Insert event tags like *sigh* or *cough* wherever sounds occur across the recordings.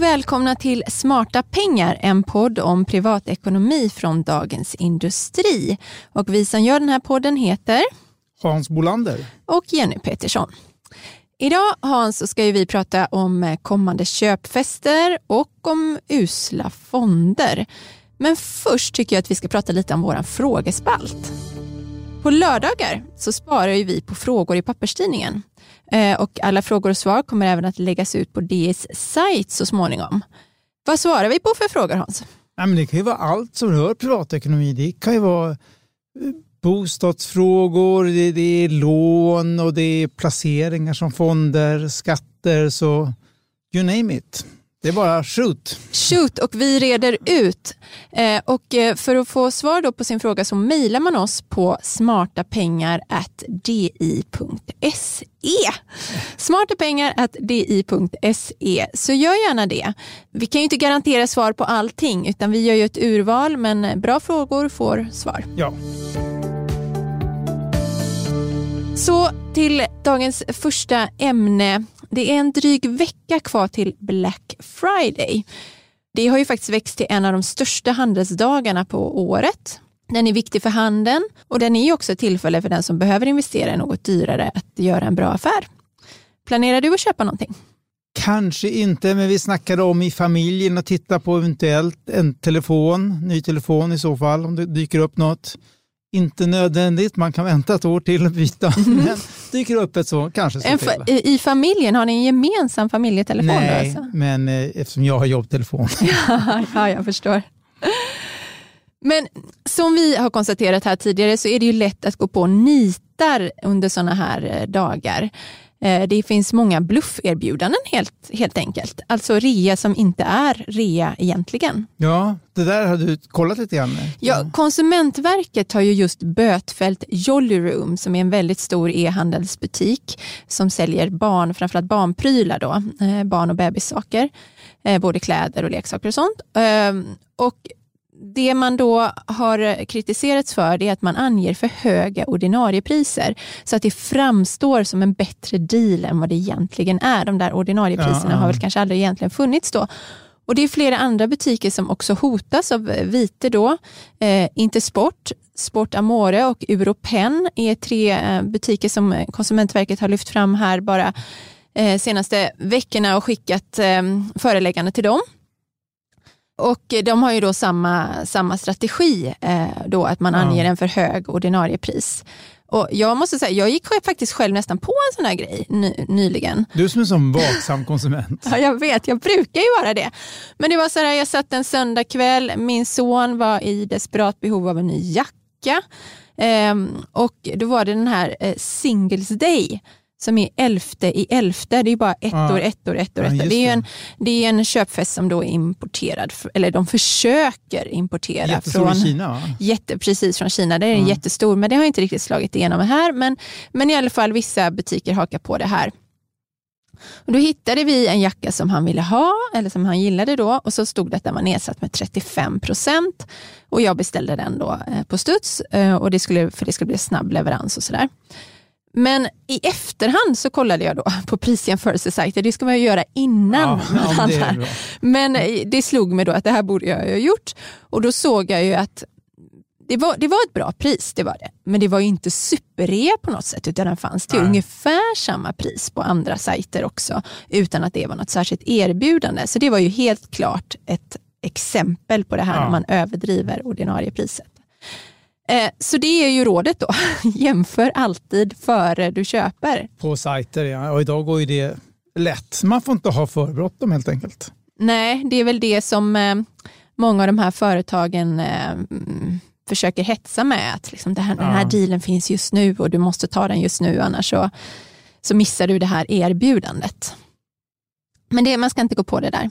och välkomna till Smarta pengar, en podd om privatekonomi från Dagens Industri. Och vi som gör den här podden heter Hans Bolander och Jenny Petersson. Idag Hans ska vi prata om kommande köpfester och om usla fonder. Men först tycker jag att vi ska prata lite om vår frågespalt. På lördagar så sparar vi på frågor i papperstidningen. Eh, och alla frågor och svar kommer även att läggas ut på DIs sajt så småningom. Vad svarar vi på för frågor Hans? Ja, men det kan ju vara allt som rör privatekonomi. Det kan ju vara eh, bostadsfrågor, det, det är lån och det är placeringar som fonder, skatter, så you name it. Det är bara shoot. Shoot och vi reder ut. Eh, och eh, för att få svar då på sin fråga så mejlar man oss på smartapengar.di.se. Smartapengar.di.se. Så gör gärna det. Vi kan ju inte garantera svar på allting utan vi gör ju ett urval men bra frågor får svar. Ja. Så till dagens första ämne det är en dryg vecka kvar till Black Friday. Det har ju faktiskt växt till en av de största handelsdagarna på året. Den är viktig för handeln och den är också ett tillfälle för den som behöver investera i något dyrare att göra en bra affär. Planerar du att köpa någonting? Kanske inte, men vi snackade om i familjen att titta på eventuellt en telefon, ny telefon i så fall, om det dyker upp något. Inte nödvändigt, man kan vänta ett år till och byta. *laughs* Men dyker upp ett så, kanske så en I familjen, har ni en gemensam familjetelefon? Nej, alltså? men eh, eftersom jag har jobbtelefon. *laughs* ja, ja, jag förstår. Men som vi har konstaterat här tidigare så är det ju lätt att gå på nitar under sådana här eh, dagar. Eh, det finns många blufferbjudanden helt, helt enkelt. Alltså rea som inte är rea egentligen. Ja, det där har du kollat lite grann. Ja, Konsumentverket har ju just bötfällt Jolly Room som är en väldigt stor e-handelsbutik som säljer barn, framförallt barnprylar då, eh, barn och bebissaker, eh, både kläder och leksaker och sånt. Ehm, och det man då har kritiserats för är att man anger för höga ordinariepriser så att det framstår som en bättre deal än vad det egentligen är. De där ordinariepriserna ja, ja. har väl kanske aldrig egentligen funnits då. Och Det är flera andra butiker som också hotas av vite då. Eh, Intersport, Sport Amore och Europen är tre eh, butiker som Konsumentverket har lyft fram här bara eh, senaste veckorna och skickat eh, föreläggande till dem. Och de har ju då samma, samma strategi, eh, då att man anger en för hög ordinarie pris. Och jag måste säga, jag gick faktiskt själv nästan på en sån här grej ny, nyligen. Du som är en sån vaksam konsument. *laughs* ja, jag vet, jag brukar ju vara det. Men det var så här, jag satt en söndagkväll, min son var i desperat behov av en ny jacka. Um, och då var det den här uh, Singles Day som är elfte i elfte. Det är bara ett ja. år, ett år, ett år. Ja, ett år. Det, är en, det är en köpfest som då är importerad, eller de försöker importera. Jättestor från Kina? Jätte, precis, från Kina. Det är en jättestor, men det har inte riktigt slagit igenom här. Men, men i alla fall vissa butiker hakar på det här. Och då hittade vi en jacka som han ville ha, eller som han gillade då, och så stod det att den var nedsatt med 35 procent. Och jag beställde den då eh, på studs, eh, och det skulle, för det skulle bli snabb leverans och sådär. Men i efterhand så kollade jag då *laughs* på prisjämförelsesajter. Det ska man ju göra innan. Ja, ja, *laughs* det Men eh, det slog mig då att det här borde jag ha gjort. Och då såg jag ju att det var, det var ett bra pris, det var det. Men det var inte superrea på något sätt, utan den fanns till Nej. ungefär samma pris på andra sajter också, utan att det var något särskilt erbjudande. Så det var ju helt klart ett exempel på det här ja. när man överdriver ordinarie priset. Eh, så det är ju rådet då. *laughs* Jämför alltid före du köper. På sajter ja, och idag går ju det lätt. Man får inte ha för bråttom helt enkelt. Nej, det är väl det som eh, många av de här företagen eh, försöker hetsa med. Att liksom här, ja. Den här dealen finns just nu och du måste ta den just nu annars så, så missar du det här erbjudandet. Men det, man ska inte gå på det där.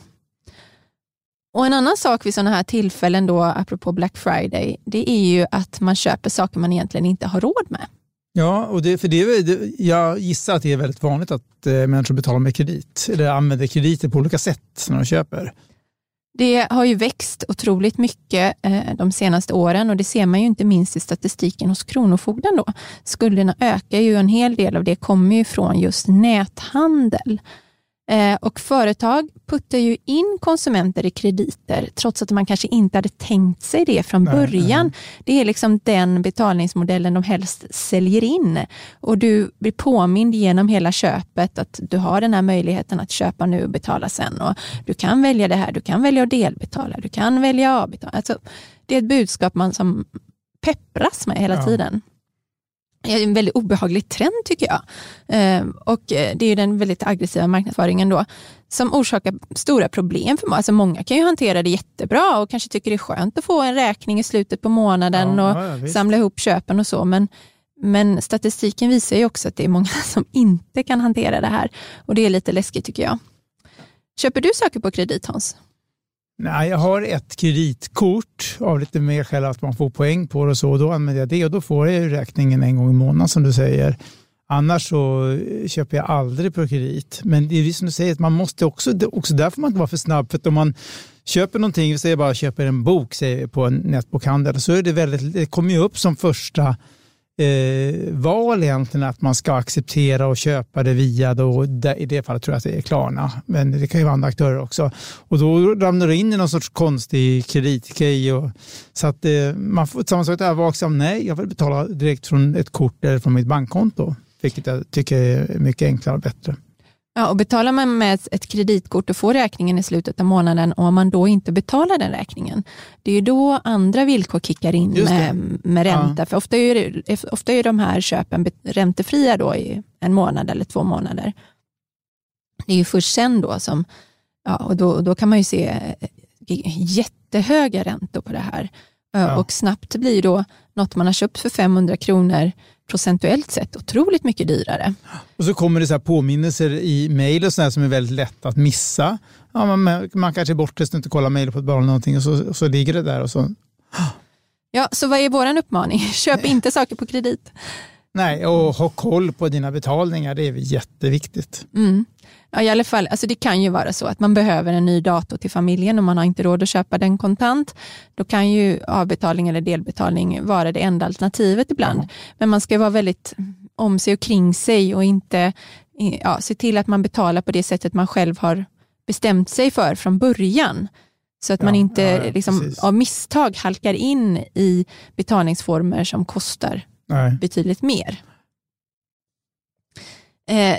Och En annan sak vid sådana här tillfällen, då, apropå Black Friday, det är ju att man köper saker man egentligen inte har råd med. Ja, och det, för det, jag gissar att det är väldigt vanligt att eh, människor betalar med kredit eller använder krediter på olika sätt när de köper. Det har ju växt otroligt mycket eh, de senaste åren och det ser man ju inte minst i statistiken hos Kronofogden. Då. Skulderna ökar ju en hel del av det kommer ju från just näthandel. Eh, och företag puttar ju in konsumenter i krediter trots att man kanske inte hade tänkt sig det från Nej, början. nej. Det är liksom den betalningsmodellen de helst säljer in. Och du blir påmind genom hela köpet att du har den här möjligheten att köpa nu och betala sen. Och du kan välja det här, du kan välja att delbetala, du kan välja att avbetala. Alltså, det är ett budskap man som peppras med hela Ja. tiden. En väldigt obehaglig trend tycker jag. Eh, och eh, det är den väldigt aggressiva marknadsföringen då som orsakar stora problem för många. Alltså många kan ju hantera det jättebra och kanske tycker det är skönt att få en räkning i slutet på månaden Ja, och ja, ja, visst. samla ihop köpen och så. Men, men statistiken visar ju också att det är många *laughs* som inte kan hantera det här och det är lite läskigt tycker jag. Köper du saker på kredit Hans? Nej, jag har ett kreditkort av lite mer skäl att man får poäng på det och så. Då använder jag det och då får jag ju räkningen en gång i månaden som du säger. Annars så eh, köper jag aldrig på kredit. Men det är som du säger, att man måste också, också där får man inte vara för snabb. För att om man köper någonting, vi säger bara köper en bok säger vi, på en nätbokhandel, så är det väldigt, det kommer ju upp som första eh, val egentligen att man ska acceptera och köpa det via, då, i det fallet tror jag att det är Klarna, men det kan ju vara andra aktörer också. Och då ramlar du in i någon sorts konstig kreditgrej. Så att eh, man får samma sak där, vaksam, nej, jag vill betala direkt från ett kort eller från mitt bankkonto, vilket jag tycker är mycket enklare och bättre. Ja, och betalar man med ett- ett kreditkort och får räkningen i slutet av månaden och om man då inte betalar den räkningen, det är ju då andra villkor kickar in med, med ränta. För ofta är, det, ofta är de här köpen räntefria då i en månad eller två månader. Det är ju först sen då som, ja, och då, då kan man ju se eh, jättehöga räntor på det här. Eh, Ja. Och snabbt blir då något man har köpt för 500 kronor procentuellt sett otroligt mycket dyrare. Och så kommer det så påminnelser i mejl och sådär som är väldigt lätt att missa. Ja, man, man kanske är bortrest och inte kollar mejl på ett eller någonting och så, och så ligger det där och så Ja, så vad är vår uppmaning? *laughs* Köp inte saker på kredit. Nej, och ha koll på dina betalningar, det är jätteviktigt. Mm. Ja, i alla fall, alltså det kan ju vara så att man behöver en ny dator till familjen och man har inte råd att köpa den kontant. Då kan ju avbetalning eller delbetalning vara det enda alternativet ibland. Men man ska vara väldigt om sig och kring sig och inte ja, se till att man betalar på det sättet man själv har bestämt sig för från början. Så att man Ja, inte ja, ja, liksom, precis. av misstag halkar in i betalningsformer som kostar Nej. betydligt mer. Eh,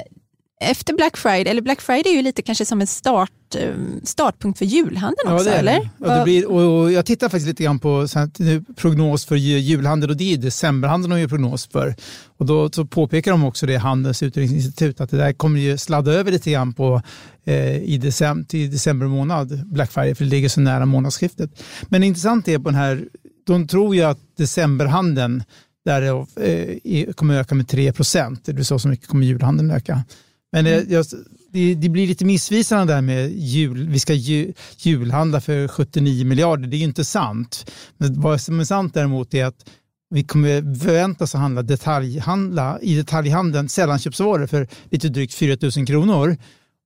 efter Black Friday, eller Black Friday är ju lite kanske som en start, eh, startpunkt för julhandeln också, det är eller? det. Ja, det blir, och jag tittar faktiskt lite grann på nu, prognos för ju- julhandel och det är decemberhandeln de gör prognos för. Och då så påpekar de också det, Handelns utredningsinstitut, att det där kommer ju sladda över lite grann på, eh, i december, till december månad, Black Friday, för det ligger så nära månadsskiftet. Men det intressanta är på den här, de tror ju att decemberhandeln där det, eh, kommer öka med 3 procent, det är så, så mycket kommer julhandeln öka. Men det, jag, det, det blir lite missvisande där med jul. Vi ska ju, julhandla för 79 miljarder. Det är ju inte sant. Men vad som är sant däremot är att vi kommer förväntas att handla detaljhandla, i detaljhandeln sällanköpsvaror för lite drygt 4 000 kronor.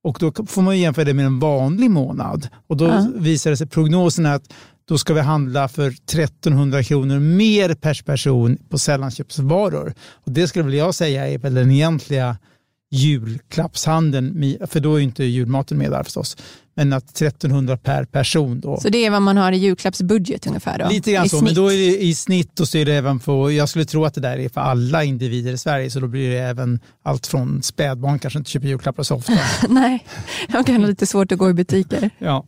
Och då får man jämföra det med en vanlig månad. Och då Ja. visar det sig prognosen att då ska vi handla för 1300 kronor mer per person på sällanköpsvaror. Och det skulle väl jag säga är väl den egentliga julklappshandeln, för då är inte julmaten med där förstås. Men att 1300 per person då. Så det är vad man har i julklappsbudget ungefär då? Lite grann i så, snitt. men då är det i snitt och så är det även på, jag skulle tro att det där är för alla individer i Sverige, så då blir det även allt från spädbarn kanske inte köper julklappar så ofta. *laughs* Nej, jag kan ha lite svårt att gå i butiker. Ja,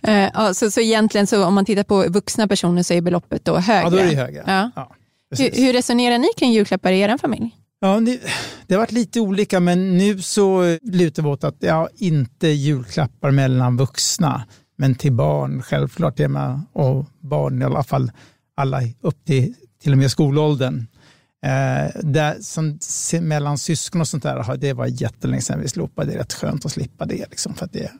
ja, så, så egentligen, så om man tittar på vuxna personer så är beloppet då högre? ja då är det högre. Ja. Ja, Hur, hur resonerar ni kring julklappar i er familj? Ja, det, det har varit lite olika, men nu så lutar vi åt att ja, inte julklappar mellan vuxna, men till barn självklart. Det med, och barn i alla fall, alla upp till till och med skolåldern. Eh, där, som, mellan syskon och sånt där, det var jättelänge sedan vi slopade. Det är rätt skönt att slippa det. Liksom, för att det.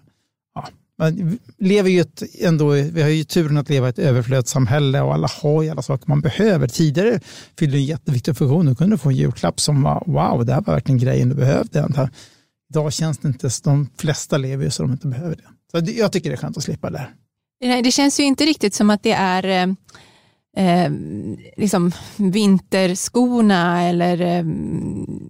Man lever ju ett, ändå, vi har ju turen att leva i ett överflödssamhälle och alla har ju alla saker man behöver. Tidigare fyllde det en jätteviktig funktion. Du kunde få en julklapp som var wow, det här var verkligen grejen du behövde. Idag känns det inte, de flesta lever ju så de inte behöver det. Så jag tycker det är skönt att slippa det. Nej, det känns ju inte riktigt som att det är eh, liksom vinterskorna eller eh,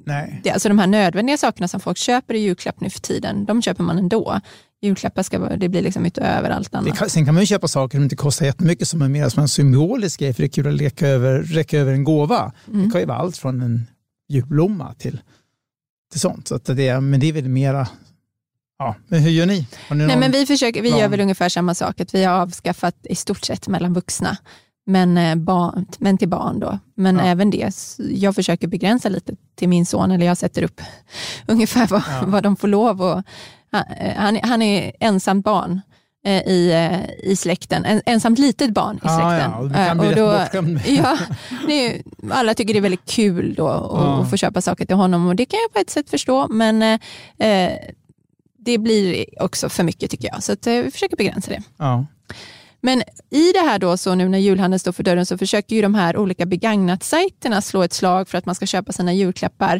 Nej. det, alltså de här nödvändiga sakerna som folk köper i julklapp nu för tiden, de köper man ändå. Julklappar ska det blir liksom utöver allt Det annat. kan, sen kan man ju köpa saker som inte kostar jättemycket som är mer som en symbolisk grej för det är kul att leka över, räcka över en gåva. Mm. Det kan ju vara allt från en julblomma till, till sånt. Så att det, är- men det är väl mera, ja, men hur gör ni? Ni Nej, någon- men vi, försöker, vi gör väl ungefär samma sak, att vi har avskaffat i stort sett mellan vuxna, men, eh, barn, men till barn då. Men Ja. även det, jag försöker begränsa lite till min son, eller jag sätter upp *laughs* ungefär vad, Ja. vad de får lov och han, eh, han, är- han är ensamt barn eh, i, eh, i släkten, en, ensamt litet barn i Ja, släkten. ja, och du kan bli och då-. *laughs* Ja, det är, alla tycker det är väldigt kul då att, Ja. att få köpa saker till honom och det kan jag på ett sätt förstå, men eh, det blir också för mycket tycker jag, så att, eh, vi försöker begränsa det. Ja. Men i det här då, så nu när julhandeln står för dörren, så försöker ju de här olika begagnat-sajterna slå ett slag för att man ska köpa sina julklappar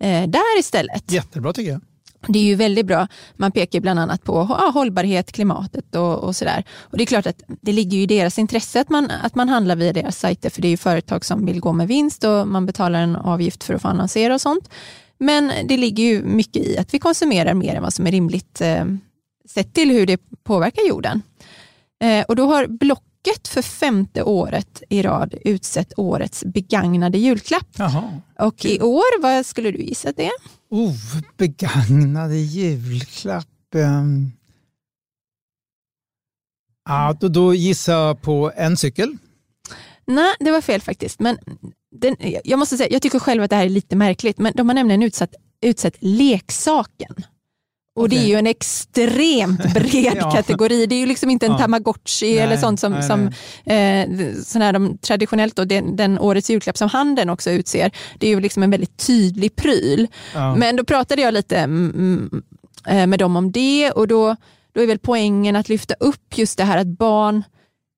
eh, där istället. Jättebra tycker jag. Det är ju väldigt bra. Man pekar bland annat på ja, hållbarhet, klimatet och, och sådär. Och det är klart att det ligger ju i deras intresse att man, att man handlar via deras sajter, för det är ju företag som vill gå med vinst och man betalar en avgift för att få annonsera och sånt. Men det ligger ju mycket i att vi konsumerar mer än vad som är rimligt eh, sett till hur det påverkar jorden. Eh, och då har Blocket för femte året i rad utsett årets begagnade julklapp. Jaha. Och i år, vad skulle du gissa att det är? Oh, begagnade julklapp. Um. Ja, då, då gissar jag på en cykel. Nej, det var fel faktiskt. Men den, jag måste säga, jag tycker själv att det här är lite märkligt, men de har nämligen utsatt, utsett leksaken. Och det är ju en extremt bred *laughs* Ja. kategori. Det är ju liksom inte en Ja. tamagotchi Nej, eller sånt som, nej, som eh, sån här, de, traditionellt då, den, den årets julklapp som handeln också utser. Det är ju liksom en väldigt tydlig pryl. Ja. Men då pratade jag lite mm, eh, med dem om det och då, då är väl poängen att lyfta upp just det här att barn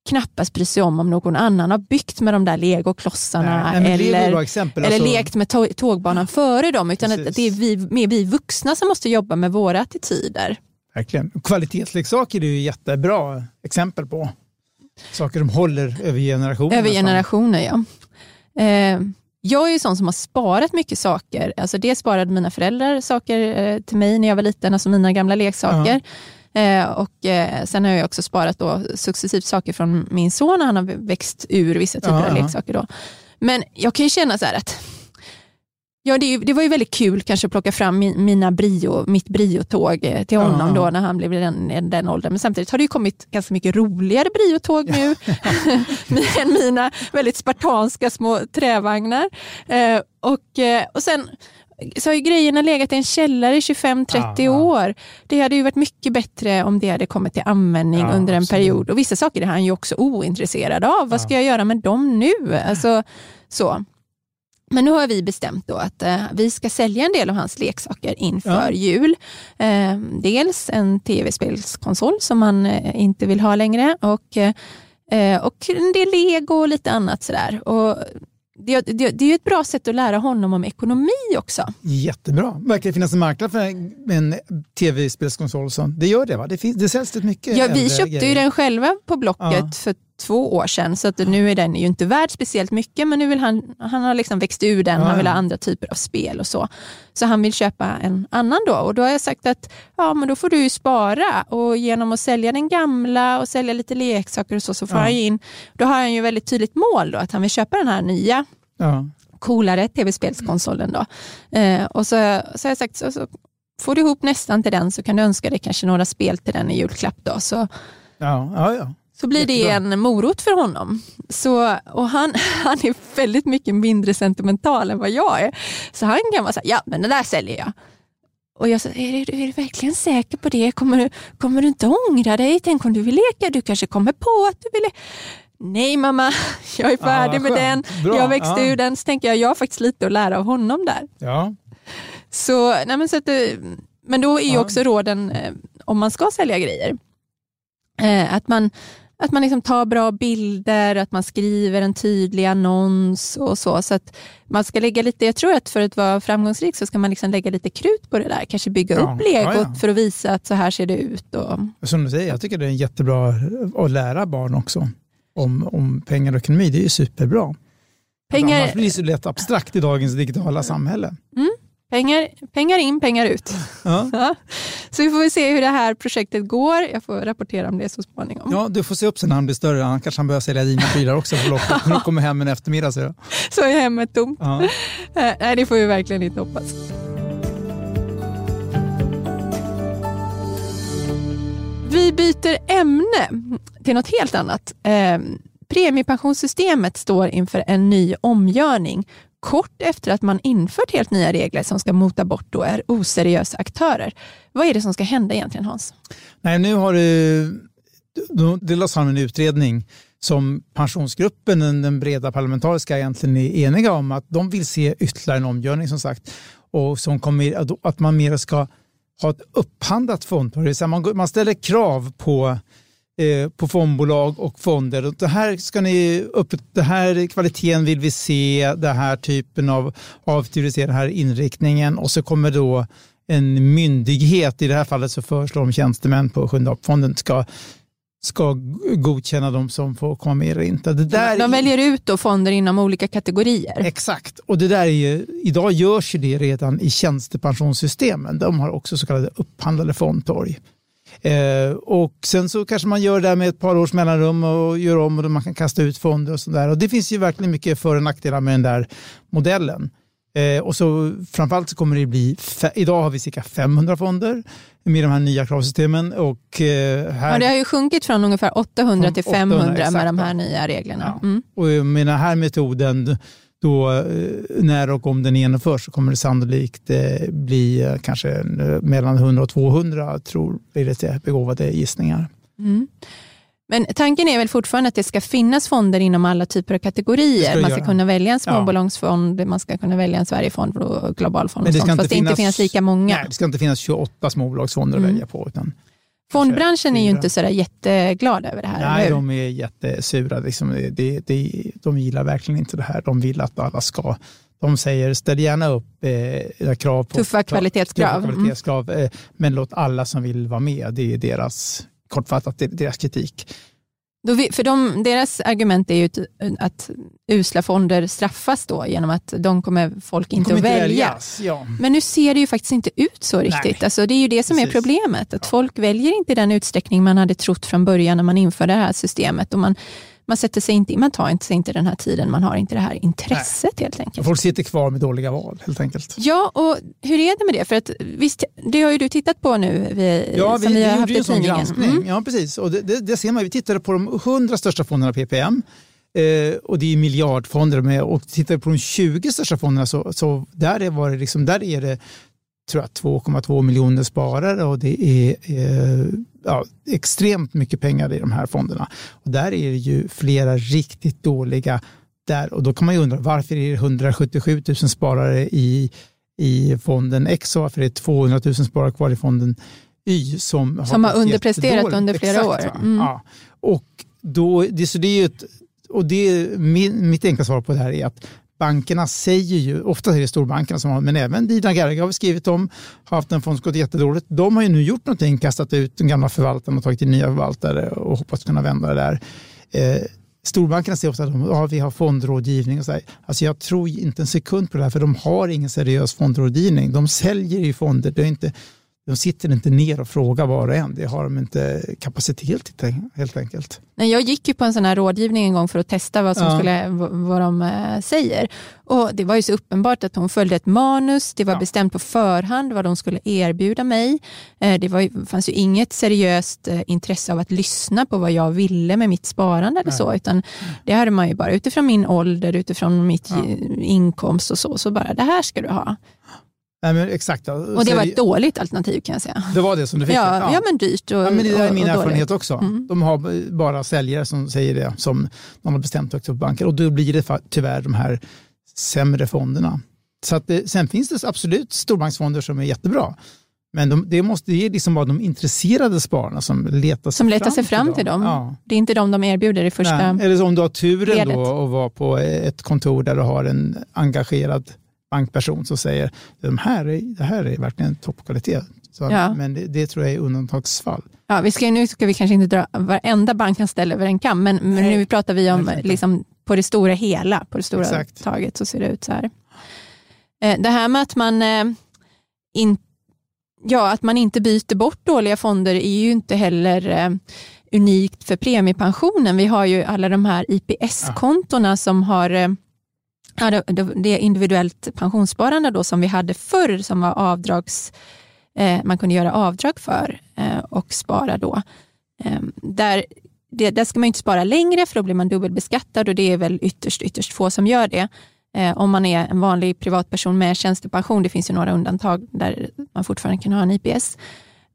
knappast bryr sig om om någon annan har byggt med de där legoklossarna Nej, eller, exempel. eller alltså. lekt med tå- tågbanan före dem, utan att, Precis. att det är vi, mer vi vuxna som måste jobba med våra attityder. Verkligen. Kvalitetsleksaker är ju jättebra exempel på saker som håller över generationer. Över generationer, ja. Eh, jag är ju sån som har sparat mycket saker. Alltså det sparade mina föräldrar saker eh, till mig när jag var liten, alltså mina gamla leksaker. Eh, och eh, Sen har jag också sparat då successivt saker från min son när han har växt ur vissa typer Ja, av leksaker. Då. Men jag kan ju känna så här att Ja, det, det var ju väldigt kul kanske att plocka fram min, mina brio, mitt briotåg eh, till honom ja. då när han blev den, den åldern. Men samtidigt har det ju kommit ganska mycket roligare briotåg nu *laughs* än mina väldigt spartanska små trävagnar. Eh, och, eh, och sen så har ju grejerna legat i en källare i 25-30 Ja, ja. år. Det hade ju varit mycket bättre om det hade kommit till användning Ja, under en absolut. period. Och vissa saker är han ju också ointresserad av. Vad ska jag göra med dem nu? Alltså, så. Men nu har vi bestämt då att eh, vi ska sälja en del av hans leksaker inför Ja. jul. Eh, dels en tv-spelskonsol som han eh, inte vill ha längre och, eh, och en del lego och lite annat sådär. Och det, det, det är ju ett bra sätt att lära honom om ekonomi också. Jättebra. Verkar det finnas en marknad för en tv-spelskonsol? Det gör det va? Det, finns, det säljs rätt mycket Ja, vi köpte grejer. ju den själva på Blocket Ja. för två år sedan, så att nu är den ju inte värd speciellt mycket, men nu vill han, han har liksom växt ur den, Ja, han vill ha andra typer av spel och så. Så han vill köpa en annan då och då har jag sagt att ja, men då får du ju spara och genom att sälja den gamla och sälja lite leksaker och så, så får Ja. han in, då har han ju väldigt tydligt mål då, att han vill köpa den här nya Ja. coolare tv-spelskonsolen. Då. Eh, och så, så har jag sagt, så, så får du ihop nästan till den så kan du önska dig kanske några spel till den i julklapp. Då, så Ja, ja, ja. Så blir det en morot för honom. Så, och han, *laughs* han är väldigt mycket mindre sentimental än vad jag är. Så han kan vara så här, ja men det där säljer jag. Och jag sa, är du, är du verkligen säker på det? Kommer du, kommer du inte ångra dig? Tänk om du vill leka? Du kanske kommer på att du vill le- Nej mamma, *laughs* jag är färdig med den. Bra, Jag har växt ja. ur den. Så tänker jag, jag har faktiskt lite att lära av honom där. Ja. Så, nej men, så att, det- men då är ju Ja. också råden, eh, om man ska sälja grejer, eh, att man, att man liksom tar bra bilder, att man skriver en tydlig annons och så. så att man ska lägga lite, jag tror att för att vara framgångsrik så ska man liksom lägga lite krut på det där. Kanske bygga Ja, upp legot ja, ja. för att visa att så här ser det ut. Och, Som du säger, jag tycker det är jättebra att lära barn också. om, om pengar och ekonomi. Det är ju superbra. Pengar... Annars blir det så lätt abstrakt i dagens digitala samhälle. Mm. Pengar, pengar in, pengar ut. *laughs* Ja. Så vi får väl se hur det här projektet går. Jag får rapportera om det så småningom. Ja, du får se upp sen när han blir större. Han kanske han börjar sälja dina prylar också på loppet när du kommer hem en eftermiddag. Så, *laughs* så är hemmet tomt. Ja. *laughs* Eh, nej, det får vi verkligen inte hoppas. Vi byter ämne till något helt annat. Eh, premiepensionssystemet står inför en ny omgörning kort efter att man infört helt nya regler som ska mota bort då är oseriösa aktörer. Vad är det som ska hända egentligen Hans? Nej, nu har det, det lades fram en utredning som pensionsgruppen, den breda parlamentariska, egentligen är eniga om att de vill se ytterligare en omgörning som sagt och som kommer, att man mer ska ha ett upphandlat fondtorg. Man ställer krav på Eh, på fondbolag och fonder. Det här, ska ni upp, det här kvaliteten vill vi se, den här typen av avaktivisera den här inriktningen och så kommer då en myndighet, i det här fallet så föreslår de tjänstemän på Sjunde AP-fonden ska ska godkänna de som får komma med eller inte. Det där de väljer ut då fonder inom olika kategorier. Exakt, och det där är ju, idag görs det redan i tjänstepensionssystemen. De har också så kallade upphandlade fondtorg. Eh, och sen så kanske man gör det där med ett par års mellanrum och gör om och man kan kasta ut fonder och sådär. Och det finns ju verkligen mycket för och nackdelar med den där modellen. Eh, och så framförallt så kommer det bli, idag har vi cirka 500 fonder med de här nya kravsystemen. Och, eh, här, ja, det har ju sjunkit från ungefär 800 till 500 800, med de här nya reglerna. Ja. Mm. Och med den här metoden då eh, när och om den genomförs så kommer det sannolikt eh, bli eh, kanske mellan 100 och 200 tror det begåvade gissningar. Mm. Men tanken är väl fortfarande att det ska finnas fonder inom alla typer av kategorier. Man ska göra. kunna välja en småbolagsfond, ja. man ska kunna välja en Sverigefond och. Men det ska sånt, inte fast finnas, det inte finnas lika många. Nej, det ska inte finnas 28 småbolagsfonder mm. att välja på. Utan Fondbranschen är ju inte så jätteglad över det här. Nej, de är jättesura. Liksom, det, det, de gillar verkligen inte det här. De vill att alla ska de säger ställ gärna upp eh, krav på tuffa kvalitetskrav, tuffa kvalitetskrav mm. eh, men låt alla som vill vara med. Det är deras, kortfattat, deras kritik. Vi, för de, deras argument är ju att usla fonder straffas då genom att de kommer folk inte kommer att inte välja. Väljas, ja. Men nu ser det ju faktiskt inte ut så riktigt. Alltså, det är ju det som Precis. är problemet. Att ja. Folk väljer inte i den utsträckning man hade trott från början när man införde det här systemet. Och man, man, sätter sig inte, man tar sig inte den här tiden, man har inte det här intresset Nej. helt enkelt. Folk sitter kvar med dåliga val helt enkelt. Ja, och hur är det med det? För att, visst, det har ju du tittat på nu, vi, ja, vi, vi, har vi gjorde en sån granskning. Mm. Ja, precis. Och det, det, det, ser man. Vi tittade på de 100 största fonderna PPM. Eh, och det är miljardfonder med. Och tittar vi på de 20 största fonderna så, så där, var det liksom, där är det tror jag 2,2 miljoner sparare och det är eh, ja, extremt mycket pengar i de här fonderna. Och där är det ju flera riktigt dåliga där och då kan man ju undra varför är det 177 000 sparare i, i fonden X och varför är det 200 000 sparare kvar i fonden Y som, som har, har underpresterat under flera Exakt, år. Mm. Ja. Och, då, det, så det är ett, och det, min, mitt enkla svar på det här är att bankerna säger ju, ofta är det storbankerna som har, men även Dina Gerge har vi skrivit om, har haft en fond som gått jättedåligt. De har ju nu gjort någonting, kastat ut den gamla förvaltaren och tagit in nya förvaltare och hoppas kunna vända det där. Eh, storbankerna säger ofta att de, ja, vi har fondrådgivning. Och så Alltså jag tror inte en sekund på det här, för de har ingen seriös fondrådgivning. De säljer ju fonder. Det är inte, de sitter inte ner och frågar var och en. Det har de inte kapacitet till helt enkelt. Nej, jag gick ju på en sån här rådgivning en gång för att testa vad, som ja. skulle, vad de äh, säger. Och Det var ju så uppenbart att hon följde ett manus. Det var ja. bestämt på förhand vad de skulle erbjuda mig. Eh, det var, fanns ju inget seriöst eh, intresse av att lyssna på vad jag ville med mitt sparande eller så. Utan det hade man ju bara utifrån min ålder, utifrån mitt ja. inkomst och så. Så bara, det här ska du ha. Nej, men exakt. Och det var ett dåligt alternativ kan jag säga. Det var det som du fick? Ja, ja. ja men dyrt och ja, men Det är min erfarenhet också. Mm. De har bara säljare som säger det, som de har bestämt högt upp banker. Och då blir det tyvärr de här sämre fonderna. Så att det, sen finns det absolut storbanksfonder som är jättebra. Men de, det, måste, är liksom bara de intresserade spararna som letar sig, som letar fram, sig fram till dem. Ja. Det är inte de de erbjuder i första Nej. Eller om du har turen då att vara på ett kontor där du har en engagerad bankperson som säger de här är, det här är verkligen toppkvalitet. Så, Ja. Men det, det tror jag är undantagsfall. Ja, vi ska, nu ska vi kanske inte dra varenda bankanställd över en kam, men, men nu pratar vi om liksom, på det stora hela, på det stora Exakt. taget så ser det ut så här. Eh, Det här med att man, eh, in, ja, att man inte byter bort dåliga fonder är ju inte heller eh, unikt för premiepensionen. Vi har ju alla de här IPS-kontona som har ja, det, det individuellt pensionssparande då som vi hade förr som var avdrags eh, man kunde göra avdrag för eh, och spara då. Eh, där, det, där ska man inte spara längre för då blir man dubbelbeskattad och det är väl ytterst, ytterst få som gör det. Eh, om man är en vanlig privatperson med tjänstepension, det finns ju några undantag där man fortfarande kan ha en IPS.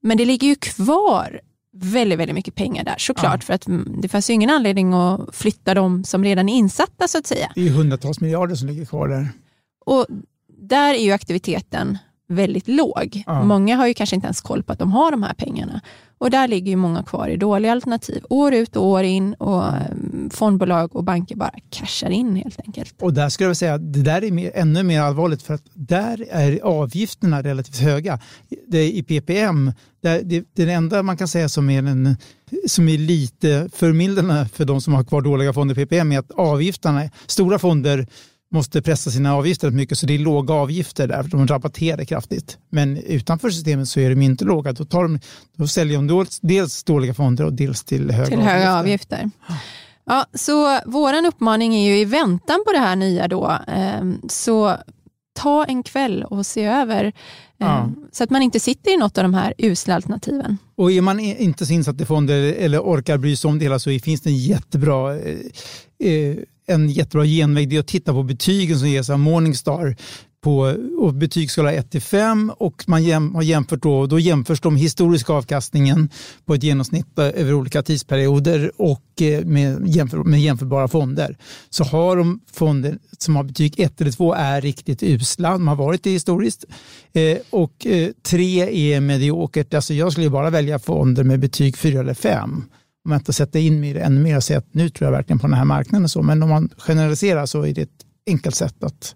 Men det ligger ju kvar väldigt, väldigt mycket pengar där såklart Ja. för att mm, det fanns ju ingen anledning att flytta dem som redan är insatta så att säga. Det är hundratals miljarder som ligger kvar där. Och där är ju aktiviteten väldigt låg. Ja. Många har ju kanske inte ens koll på att de har de här pengarna. Och där ligger ju många kvar i dåliga alternativ. År ut och år in och eh, fondbolag och banker bara cashar in helt enkelt. Och där skulle jag säga att det där är mer, ännu mer allvarligt för att där är avgifterna relativt höga. Det är I PPM, där det, det enda man kan säga som är, en, som är lite förmildrande för de som har kvar dåliga fonder i PPM är att avgifterna, stora fonder måste pressa sina avgifter rätt mycket så det är låga avgifter där, för de rabatterar kraftigt. Men utanför systemet så är de inte låga. Då, tar de, då säljer de dels, dels dåliga fonder och dels till höga till höga avgifter. Ja, så våran uppmaning är ju i väntan på det här nya då, eh, så ta en kväll och se över Ja. så att man inte sitter i något av de här usla alternativen. Och är man inte så insatt i fonder eller orkar bry sig om det hela så finns det en jättebra, eh, eh, en jättebra genväg. Det är att titta på betygen som ges av Morningstar på och betygsskala 1 till 5 och man jäm, har jämfört då, då jämförs de historiska avkastningen på ett genomsnitt över olika tidsperioder och eh, med, jämför, med jämförbara fonder. Så har de fonder som har betyg 1 eller 2 är riktigt usla, de har varit det historiskt eh, och eh, 3 är mediokert. Alltså jag skulle bara välja fonder med betyg 4 eller 5 om jag inte sätter in mig i det ännu mer och säger att nu tror jag verkligen på den här marknaden. Och så. Men om man generaliserar så är det ett enkelt sätt att,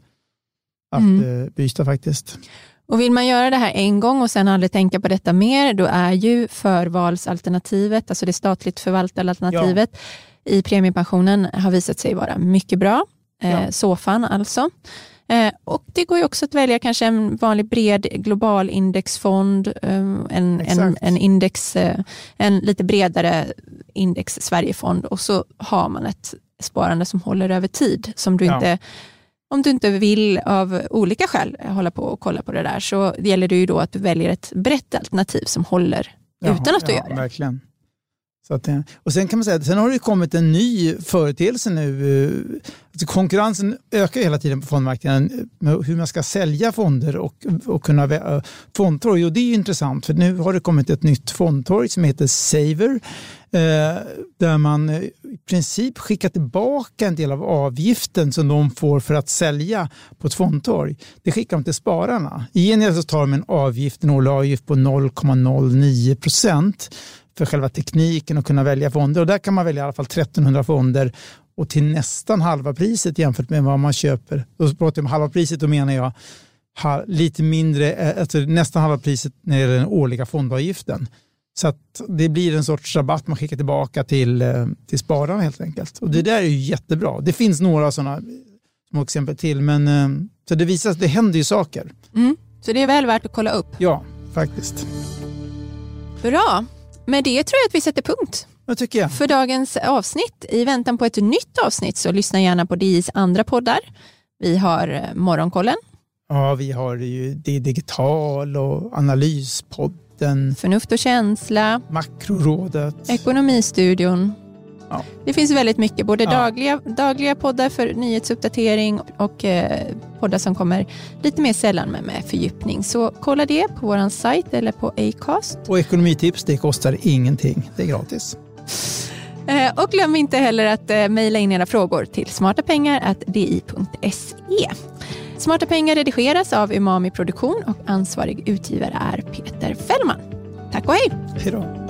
att Mm. eh, byta faktiskt. Och vill man göra det här en gång och sen aldrig tänka på detta mer, då är ju förvalsalternativet, alltså det statligt förvaltade alternativet i premiepensionen har visat sig vara mycket bra. Eh, Ja. SOFAN alltså. Eh, och det går ju också att välja kanske en vanlig bred global indexfond, en, en, en, index, en lite bredare index Sverigefond och så har man ett sparande som håller över tid som du Ja. inte om du inte vill av olika skäl hålla på och kolla på det där så gäller det ju då att du väljer ett brett alternativ som håller utan att du ja, gör det. Verkligen. Så att, eh, och sen kan man säga sen har det kommit en ny företeelse nu. Eh, alltså konkurrensen ökar hela tiden på fondmarknaden eh, med hur man ska sälja fonder och, och kunna vä- fondtorg. Och det är ju intressant för nu har det kommit ett nytt fondtorg som heter Saver eh, där man i princip skickar tillbaka en del av avgiften som de får för att sälja på ett fondtorg. Det skickar de till spararna. I gengäld så tar de en avgift, en årlig avgift på 0,09 procent för själva tekniken och kunna välja fonder. Och där kan man välja i alla fall 1300 fonder och till nästan halva priset jämfört med vad man köper. Då pratar jag om halva priset, då menar jag lite mindre, eh, alltså nästan halva priset när det gäller den årliga fondavgiften. Så att det blir en sorts rabatt man skickar tillbaka till, eh, till spararna helt enkelt. Och det där är ju jättebra. Det finns några sådana små exempel till, men eh, så det visar att det händer ju saker. Mm. Så det är väl värt att kolla upp. Ja, faktiskt. Bra. Med det tror jag att vi sätter punkt Vad tycker jag? för dagens avsnitt. I väntan på ett nytt avsnitt så lyssna gärna på DIs andra poddar. Vi har eh, Morgonkollen, Ja, vi har ju det digital och analyspodden, Förnuft och känsla, Makrorådet. Ekonomistudion. Ja. Det finns väldigt mycket, både Ja. dagliga, dagliga poddar för nyhetsuppdatering och eh, poddar som kommer lite mer sällan med, med fördjupning. Så kolla det på vår sajt eller på Acast. Och ekonomitips, det kostar ingenting. Det är gratis. Eh, och glöm inte heller att eh, mejla in era frågor till smartapengar.di.se. Smarta pengar redigeras av Umami Produktion och ansvarig utgivare är Peter Fällman. Tack och hej! Hej då.